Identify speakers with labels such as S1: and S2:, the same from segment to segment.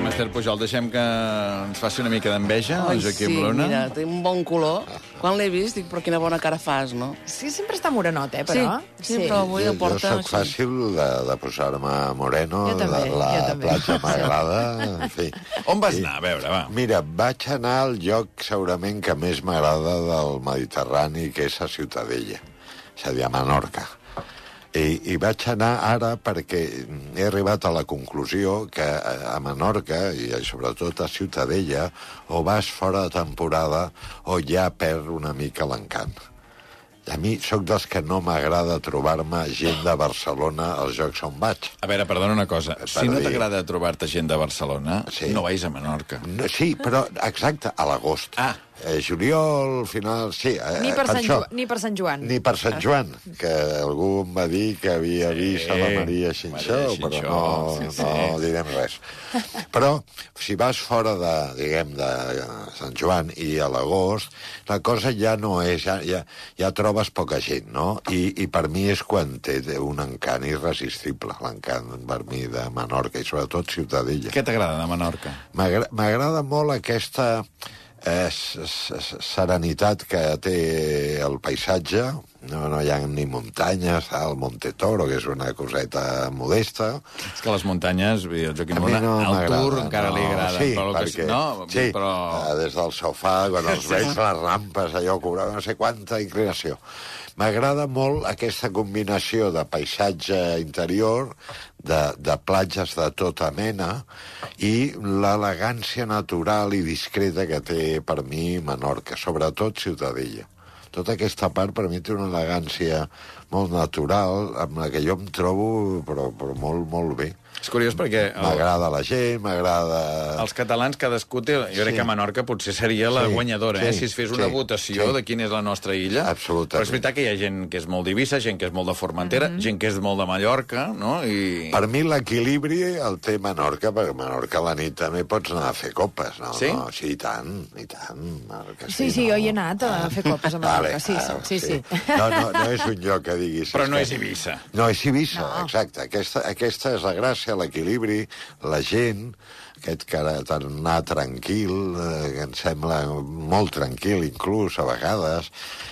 S1: fem, Esther Pujol? Deixem que ens faci una mica d'enveja, el Joaquim
S2: sí,
S1: Luna?
S2: mira, té un bon color. Quan l'he vist, dic, però quina bona cara fas, no?
S3: Sí, sempre està morenot, eh, però.
S2: Sí, sí, però avui
S4: Jo,
S2: el
S4: jo
S2: porta...
S4: soc fàcil de, de posar-me moreno,
S3: Jo també,
S4: de la
S3: jo també.
S4: platja m'agrada, en fi.
S1: On vas anar? A veure, va.
S4: Mira, vaig anar al lloc segurament que més m'agrada del Mediterrani, que és a Ciutadella, és a dir, a Menorca. I, I vaig anar ara perquè he arribat a la conclusió que a Menorca, i sobretot a Ciutadella, o vas fora de temporada o ja perd una mica l'encant. A mi sóc dels que no m'agrada trobar-me gent de Barcelona als jocs on vaig.
S1: A veure, perdona una cosa.
S4: Per
S1: Si no t'agrada trobar-te gent de Barcelona,
S4: Sí.
S1: no vagis a Menorca.
S4: No, sí, però exacte, a l'agost.
S1: Ah.
S4: Eh, juliol, final... Sí, eh,
S3: Ni per, Sant
S4: això.
S3: Joan, ni per Sant Joan.
S4: Ni per Sant Joan, que algú em va dir que havia vist a la Maria Xinxó, però
S1: Xinxó,
S4: no,
S1: sí, sí.
S4: no direm res. Però si vas fora de, diguem, de Sant Joan i a l'agost, la cosa ja no és... Ja, ja, ja trobes poca gent, no? I, I per mi és quan té un encant irresistible, l'encant per mi de Menorca i sobretot Ciutadella.
S1: Què t'agrada de Menorca?
S4: M'agra- M'agrada molt aquesta eh, serenitat que té el paisatge. No, no hi ha ni muntanyes, el Monte Toro, que és una coseta modesta.
S1: És que les muntanyes, el Joaquim Luna,
S4: no
S1: el tour encara li agrada.
S4: Sí,
S1: però el que,
S4: perquè,
S1: no,
S4: sí,
S1: però...
S4: eh, des del sofà, quan els veig les rampes, allò cobrava no sé quanta inclinació. M'agrada molt aquesta combinació de paisatge interior, de, de platges de tota mena, i l'elegància natural i discreta que té per mi Menorca, sobretot Ciutadella. Tota aquesta part per mi té una elegància molt natural, amb la que jo em trobo però, però molt, molt bé.
S1: És curiós perquè el,
S4: M'agrada la gent, m'agrada...
S1: els catalans cadascú té... Jo crec
S4: Sí.
S1: que Menorca potser seria la
S4: Sí,
S1: guanyadora, eh?
S4: sí,
S1: Si es fes una
S4: sí,
S1: votació
S4: sí.
S1: de quina és la nostra illa.
S4: Absolutament.
S1: Però és veritat que hi ha gent que és molt d'Ibissa, gent que és molt de Formentera, gent que és molt de Mallorca, no? I...
S4: Per mi l'equilibri el té Menorca, perquè Menorca a la nit també pots anar a fer copes, no?
S1: Sí?
S4: No, sí, i tant, i tant. Menorca,
S3: Sí, sí,
S4: no.
S3: jo hi he anat a fer copes a Menorca. Sí,
S4: ah,
S3: sí, sí, sí.
S4: No, no, no és un lloc que diguis...
S1: Però no és Eivissa.
S4: No, és Eivissa,
S3: No.
S4: exacte. Aquesta, aquesta és la gràcia, l'equilibri, la gent, aquest tarannà tranquil, eh, que em sembla molt tranquil, inclús, a vegades,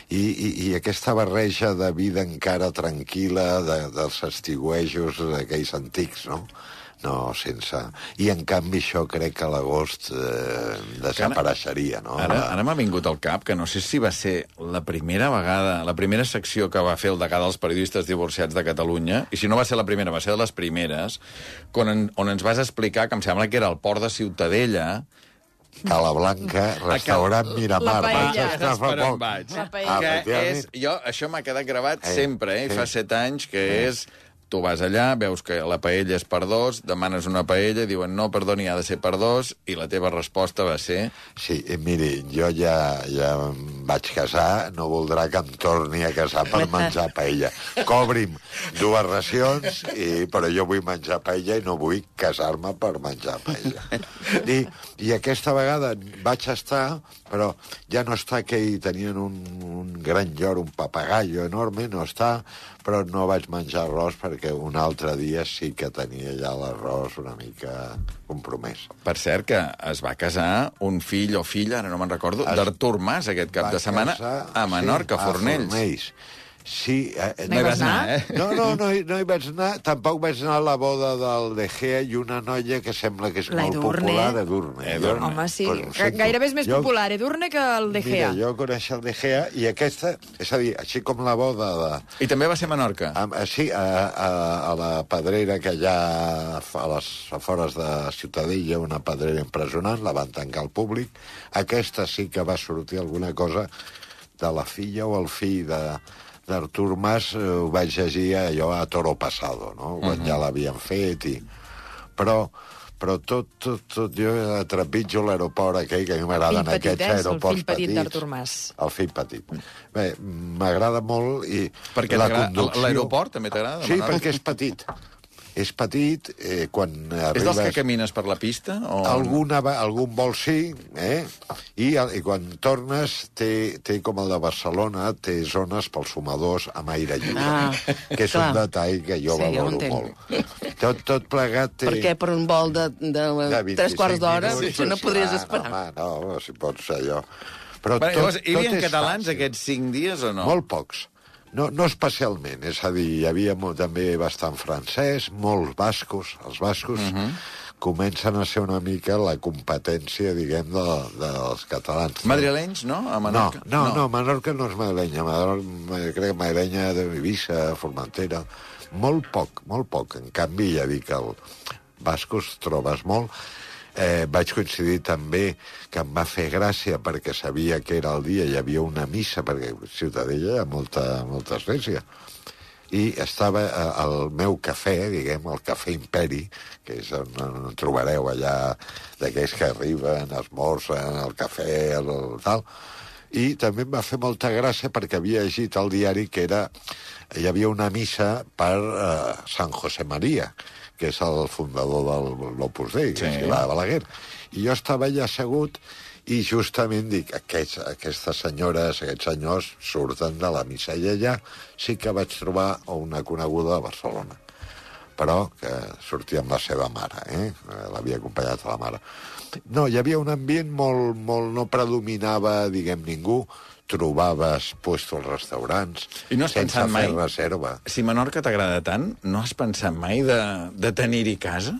S4: i, i, i aquesta barreja de vida encara tranquil·la, de, dels estigüejos aquells antics, no? No, sense... I, en canvi, això crec que a l'agost eh, desapareixeria, no?
S1: Ara, ara m'ha vingut al cap que no sé si va ser la primera vegada, la primera secció que va fer el degà dels periodistes divorciats de Catalunya, i si no va ser la primera, va ser de les primeres, on, en, on ens vas explicar, que em sembla que era el port de Ciutadella,
S4: Cala Blanca, restaurant Miramar.
S3: La paella.
S4: Vaig estar fa poc.
S1: vaig.
S3: La
S4: Ah,
S3: paella.
S1: que
S4: efectivament.
S1: és, jo, això m'ha quedat gravat
S4: Eh,
S1: sempre, eh?
S4: sí.
S1: Fa set anys, que és... Tu vas allà, veus que la paella és per dos, demanes una paella, diuen no, perdoni, ha de ser per dos, i la teva resposta va ser...
S4: Sí, eh, miri, jo ja, ja em vaig casar, no voldrà que em torni a casar per menjar paella. Cobri'm dues racions, i, però jo vull menjar paella i no vull casar-me per menjar paella. I, I aquesta vegada vaig estar, però ja no està aquell, tenien un, un gran llor, un papagallo enorme, no està, però no vaig menjar arròs perquè un altre dia sí que tenia ja l'arròs una mica compromès.
S1: Per cert, que es va casar un fill o filla, ara no me'n recordo, d'Artur Mas aquest cap de setmana
S4: casar,
S1: a Menorca,
S4: sí,
S1: a Fornells.
S4: A Fornells. Sí, eh,
S3: No hi vas anar?
S1: eh?
S4: No, no, no, hi- no hi vaig anar. Tampoc vaig anar a la boda del De Gea i una noia que sembla que és
S3: La
S4: molt
S3: Edurne.
S4: popular, Edurne.
S1: Edurne.
S3: Home, sí.
S4: Pues.
S3: Gairebé és més
S4: Jo-
S3: popular Edurne que el De Gea.
S4: Mira, jo coneixo el De Gea i aquesta, és a dir, així com la boda de...
S1: I també va ser a Menorca.
S4: A, a, sí, a, a, a la pedrera que hi ha a les afores de Ciutadella, una pedrera impressionant, la van tancar al públic. Aquesta sí que va sortir alguna cosa de la filla o el fill de d'Artur Mas, eh, ho vaig llegir allò a Toro Pasado, no? quan ja l'havien fet i... Però, però tot, tot, tot, jo trepitjo l'aeroport aquell, que a mi m'agraden
S3: Fill petit,
S4: aquests
S3: eh? És el
S4: aeroports
S3: fill petit
S4: petits.
S3: d'Artur Mas.
S4: El fill petit. Bé, m'agrada molt i
S1: Perquè
S4: la conducció...
S1: l'aeroport també t'agrada,
S4: Sí, perquè és petit. És petit, eh, quan
S1: És
S4: arribes...
S1: dels que camines per la pista? O...
S4: Alguna, algun vol sí, eh? I, i quan tornes té, té com el de Barcelona, té zones pels fumadors amb aire lliure,
S2: Ah,
S4: que és
S2: clar.
S4: un detall que jo
S2: Sí,
S4: valoro
S2: entenc.
S4: molt. Tot, tot plegat té...
S2: Perquè per un vol de, de,
S4: de 25
S2: tres quarts d'hora potser no
S4: sí,
S2: podries esperar.
S4: No, home, no, si pot ser allò. Però
S1: Bueno,
S4: tot,
S1: llavors, hi havia
S4: tot és
S1: catalans
S4: fàcil.
S1: aquests cinc dies o no?
S4: Molt pocs. No, no especialment, és a dir, hi havia molt, també bastant francès, molts bascos. Els bascos uh -huh. comencen a ser una mica la competència, diguem, de, dels catalans.
S1: Madrilenys, no? A
S4: No,
S1: Menorca?
S4: no, no, no, Menorca no és madrilenya. Menorca, crec que madrilenya d'Eivissa, Formentera. Molt poc, molt poc. En canvi, ja dic, el bascos trobes molt. Eh, vaig coincidir també que em va fer gràcia perquè sabia que era el dia, hi havia una missa, perquè Ciutadella hi ha molta, molta església. I estava eh, al meu cafè, diguem, el Cafè Imperi, que és on, on trobareu allà d'aquells que arriben, esmorzen, el cafè, el, el tal, i també em va fer molta gràcia perquè havia llegit al diari que era hi havia una missa per eh, Sant José Maria, que és el fundador del l'Opus Dei, Sí. que va a Balaguer. I jo estava allà assegut i justament dic, aquests, aquestes senyores, aquests senyors surten de la missa i allà sí que vaig trobar una coneguda de Barcelona però que sortia amb la seva mare, eh? l'havia acompanyat a la mare. No, hi havia un ambient molt, molt... no predominava, diguem, ningú, trobaves puestos als restaurants,
S1: I no has
S4: sense
S1: pensat mai-
S4: reserva.
S1: Si Menorca t'agrada tant, no has pensat mai de, de tenir-hi casa?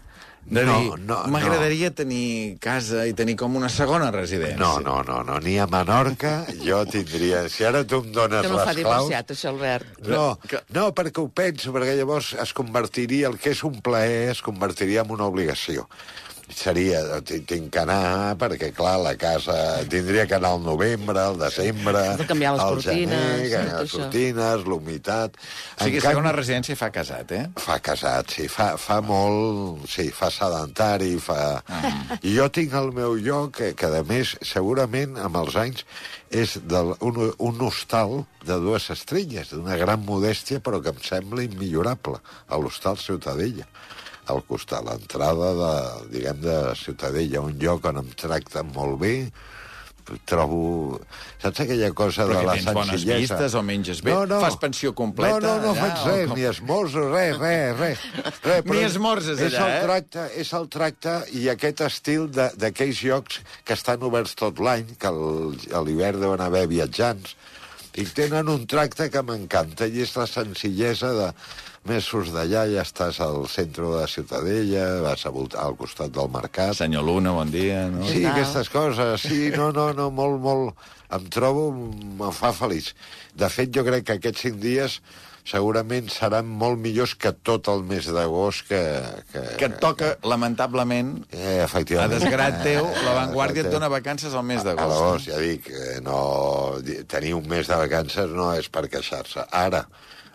S1: De
S4: No,
S1: dir,
S4: no,
S1: m'agradaria tenir casa i tenir com una segona residència.
S4: No, no, no, no, ni a Menorca jo tindria... Si ara tu em dones
S2: Que no fa
S4: les claus...
S2: divorciat, això, Albert.
S4: No,
S1: Que-
S4: no, perquè ho penso, perquè llavors es convertiria, el que és un plaer es convertiria en una obligació. Seria, ti- tinc que anar, perquè, clar, la casa... Tindria que anar al novembre, al desembre,
S2: Has de canviar les
S4: al
S2: cortines,
S4: gener, canviar les cortines, l'humitat...
S1: O sigui,
S4: En canvi-
S1: residència fa casat, eh?
S4: Fa casat, sí, fa, fa molt... Sí, fa sedentari, fa...
S1: Ah.
S4: I jo tinc el meu lloc, que, que a més, segurament, amb els anys, és del, un, un hostal de dues estrelles, d'una gran modèstia, però que em sembla immillorable, a l'hostal Ciutadella al costat, l'entrada de, diguem, de Ciutadella, un lloc on em tracten molt bé, trobo... Saps aquella cosa
S1: Però
S4: de
S1: que
S4: la
S1: tens bones
S4: senzillesa?
S1: vistes o menges bé? Fas pensió completa
S4: No, no, no
S1: allà,
S4: faig res,
S1: com?
S4: ni esmorzo, res, res, res. res
S1: Ni esmorzes
S4: és
S1: allà,
S4: el
S1: eh?
S4: Tracte, és el tracte i aquest estil de- d'aquells llocs que estan oberts tot l'any, que el- a l'hivern deuen haver viatjants, i tenen un tracte que m'encanta, i és la senzillesa de mesos d'allà, ja estàs al centre de la Ciutadella, vas a voltar al costat del mercat,
S1: Senyor Luna, bon dia. No?
S4: Sí,
S2: tal?
S4: aquestes coses, sí, no, no, no, molt, molt... Em trobo, em fa feliç. De fet, jo crec que aquests cinc dies segurament seran molt millors que tot el mes d'agost que... Que,
S1: Que et toca, lamentablement,
S4: Eh,
S1: a
S4: efectivament.
S1: desgrat teu,
S4: Eh,
S1: la Vanguardia et dona vacances al mes
S4: A
S1: d'agost.
S4: l'agost, ja dic, eh, no... Tenir un mes de vacances no és per queixar-se. Ara,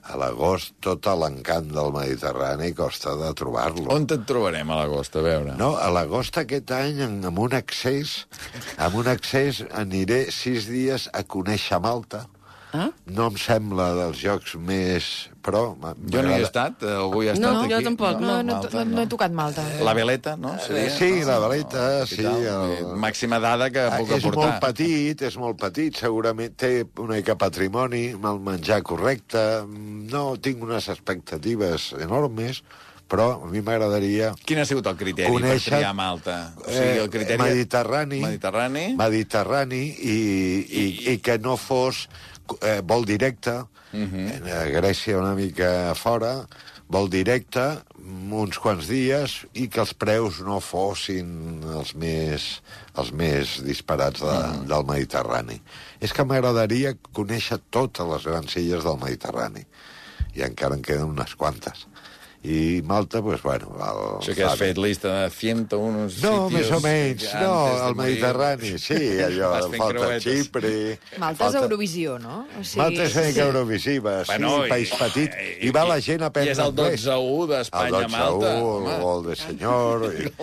S4: a l'agost, tot l'encant del Mediterrani costa de trobar-lo.
S1: On et trobarem a l'agost, a veure?
S4: No, a l'agost aquest any, amb un accés, amb un accés aniré sis dies a conèixer Malta.
S2: Ah?
S4: No em sembla dels jocs més... Però...
S1: Jo no hi he estat, eh, algú hi ha estat
S2: No,
S1: aquí.
S2: jo tampoc,
S3: No, no,
S1: Malta,
S3: no, no he tocat Malta.
S1: La veleta, no? Seria,
S4: Sí,
S1: no?
S4: la veleta,
S1: No,
S4: sí, el-
S1: Màxima dada que
S4: Ah,
S1: puc
S4: és
S1: aportar.
S4: molt petit, és molt petit, segurament té una mica patrimoni, amb el menjar correcte, no tinc unes expectatives enormes, però a mi m'agradaria
S1: Quin ha sigut el criteri
S4: Conèixer-
S1: per triar Malta? O sigui, el criteri...
S4: Eh, Mediterrani,
S1: Mediterrani.
S4: Mediterrani i, i, i que no fos eh, vol directe, uh
S1: Mhm.
S4: -huh. a Grècia una mica fora, vol directe, uns quants dies, i que els preus no fossin els més, els més disparats de,
S1: Mhm.
S4: del Mediterrani. És que m'agradaria conèixer totes les grans illes del Mediterrani, i encara en queden unes quantes. I Malta, doncs, bueno... El,
S1: Això que has fet lista de 101
S4: no,
S1: sitios
S4: més o menys, no,
S1: morir
S4: Mediterrani, sí, allò, falta
S1: creuetes.
S4: Xipre...
S3: Malta és
S4: falta...
S3: Eurovisió, no? O sigui,
S4: Malta és una mica Eurovisiva, sí,
S1: Bueno,
S4: un país petit, i, va la gent a
S1: I
S4: aprendre
S1: és el
S4: anglès.
S1: 12-1 d'Espanya
S4: El
S1: a Malta.
S4: 12-1,
S1: home.
S4: el gol de senyor... I...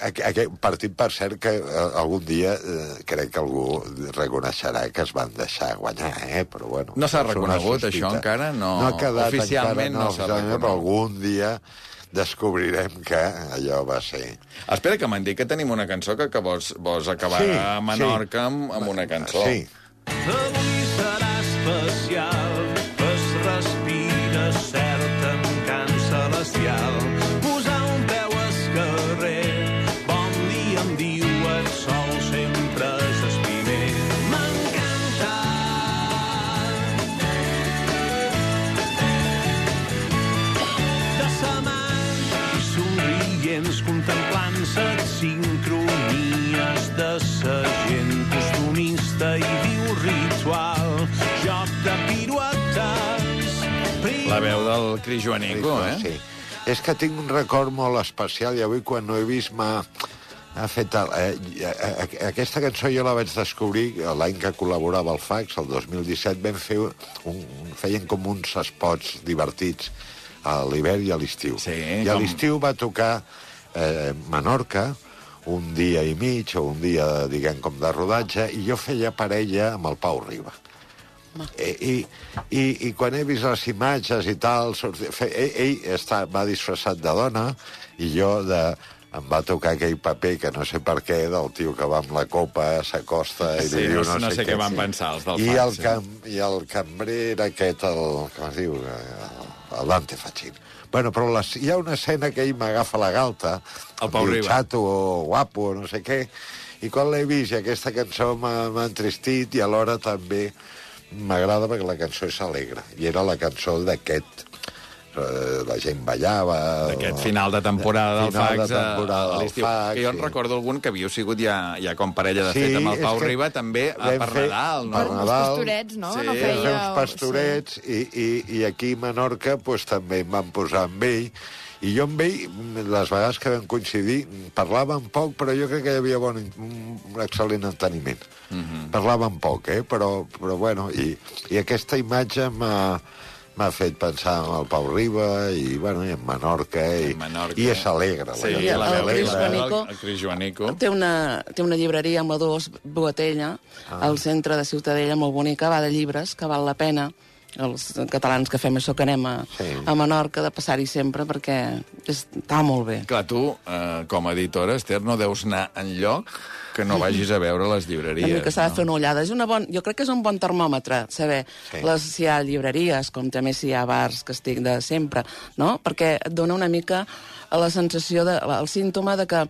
S4: Aqu- Aquest partit, per cert, que eh, algun dia eh, crec que algú reconeixerà que es van deixar guanyar, eh? però bueno...
S1: No s'ha reconegut,
S4: sospita.
S1: això, encara? No.
S4: no ha quedat
S1: Oficialment
S4: encara,
S1: no s'ha
S4: oficialment, però
S1: reconegut.
S4: algun dia descobrirem que allò va ser...
S1: Espera, que m'han dit que tenim una cançó que, que vols, vols acabar
S4: Sí,
S1: a Menorca
S4: sí.
S1: amb, amb una cançó.
S4: Sí,
S5: Avui serà especial,
S1: La veu del Cris Joanico, eh?
S4: Sí. És que tinc un record molt especial i avui quan no he vist m'ha ha fet... El, eh, eh, aquesta cançó jo la vaig descobrir l'any que col·laborava al Fax, el 2017, vam fer un, feien com uns spots divertits a l'hivern i a l'estiu.
S1: Sí,
S4: I a
S1: com-
S4: l'estiu va tocar eh, Menorca, un dia i mig, o un dia, diguem, com de rodatge, i jo feia parella amb el Pau Riba. I, i, i, I quan he vist les imatges i tal, sorti, fe, ell, ell està, va disfressat de dona i jo de, em va tocar aquell paper que no sé per què, del tio que va amb la copa, s'acosta i
S1: Sí,
S4: li diu
S1: no-
S4: no,
S1: no sé què van
S4: Sí.
S1: pensar els del
S4: I
S1: Fax,
S4: el,
S1: sí.
S4: cam, I el cambrer era aquest, el, com es diu, el, el Dante Fachin. Bueno, però les, hi ha una escena que ell m'agafa la galta,
S1: El Pau
S4: diu
S1: Riba.
S4: xato o guapo no sé què, i quan l'he vist i aquesta cançó m'ha entristit i alhora també m'agrada perquè la cançó és alegre. I era la cançó d'aquest... Eh, la gent ballava...
S1: D'aquest final de temporada del
S4: Final de
S1: Fax a-
S4: temporada
S1: a
S4: del
S1: l'estiu.
S4: Fax,
S1: Que jo en
S4: sí.
S1: recordo algun que havíeu sigut ja, ja com parella de
S4: Sí,
S1: fet amb el Pau
S4: que
S1: Riba, també a per Nadal, no?
S4: per
S3: uns
S4: Nadal.
S3: pastorets, no?
S1: Sí,
S3: no
S1: Vam
S3: feia...
S4: fer uns pastorets i, i, i aquí a Menorca pues, també em van posar amb ell i jo amb ell, les vegades que vam coincidir, parlàvem poc, però jo crec que hi havia bon, un excel·lent enteniment. Mm. -hmm. Parlàvem poc, eh? però, però bueno, i, i aquesta imatge m'ha m'ha fet pensar en el Pau Riba i, bueno, i en Menorca, i,
S1: En Menorca.
S4: i és alegre.
S1: Sí, la veu
S2: el Cris Joanico-
S1: el, el Cris Joanico.
S2: Té una, té una llibreria amb dos Boatella, ah. al centre de Ciutadella, molt bonica, va de llibres, que val la pena els catalans que fem això que anem a,
S4: Sí.
S2: a Menorca de passar-hi sempre perquè està molt bé.
S1: Clar, tu, eh, com a editora, Esther, no deus anar en lloc que no vagis a veure les llibreries.
S2: Una mica s'ha de fer una ullada. És una bon, jo crec que és un bon termòmetre, saber
S4: Sí.
S2: sí. les, si hi ha llibreries, com també si hi ha bars que estic de sempre, no? Perquè et dona una mica la sensació, de, el símptoma de que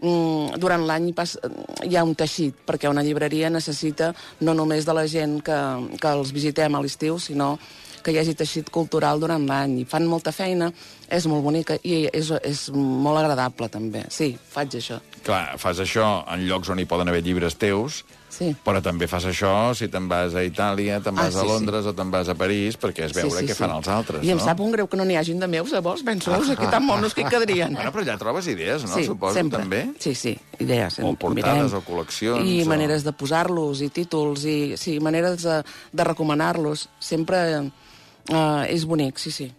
S2: mm, durant l'any pas- hi ha un teixit, perquè una llibreria necessita no només de la gent que, que els visitem a l'estiu, sinó que hi hagi teixit cultural durant l'any. I fan molta feina, és molt bonica i és, és molt agradable, també. Sí, faig això.
S1: Clar, fas això en llocs on hi poden haver llibres teus,
S2: Sí.
S1: però també fas això si te'n vas a Itàlia, te'n vas
S2: Ah,
S1: a
S2: sí,
S1: Londres o te'n vas a París, perquè és veure què fan els altres,
S2: I em
S1: no?
S2: sap un greu que no n'hi hagin de meus, llavors, ben sols, aquí tan monos que hi quedarien.
S1: Bueno, però ja trobes idees, no?
S2: sí,
S1: Suposo,
S2: sempre.
S1: també?
S2: Sí, sí, idees.
S1: O portades o col·leccions,
S2: I
S1: o-
S2: maneres de posar-los, i títols, i sí, maneres de, de recomanar-los. Sempre eh, és bonic, sí, sí.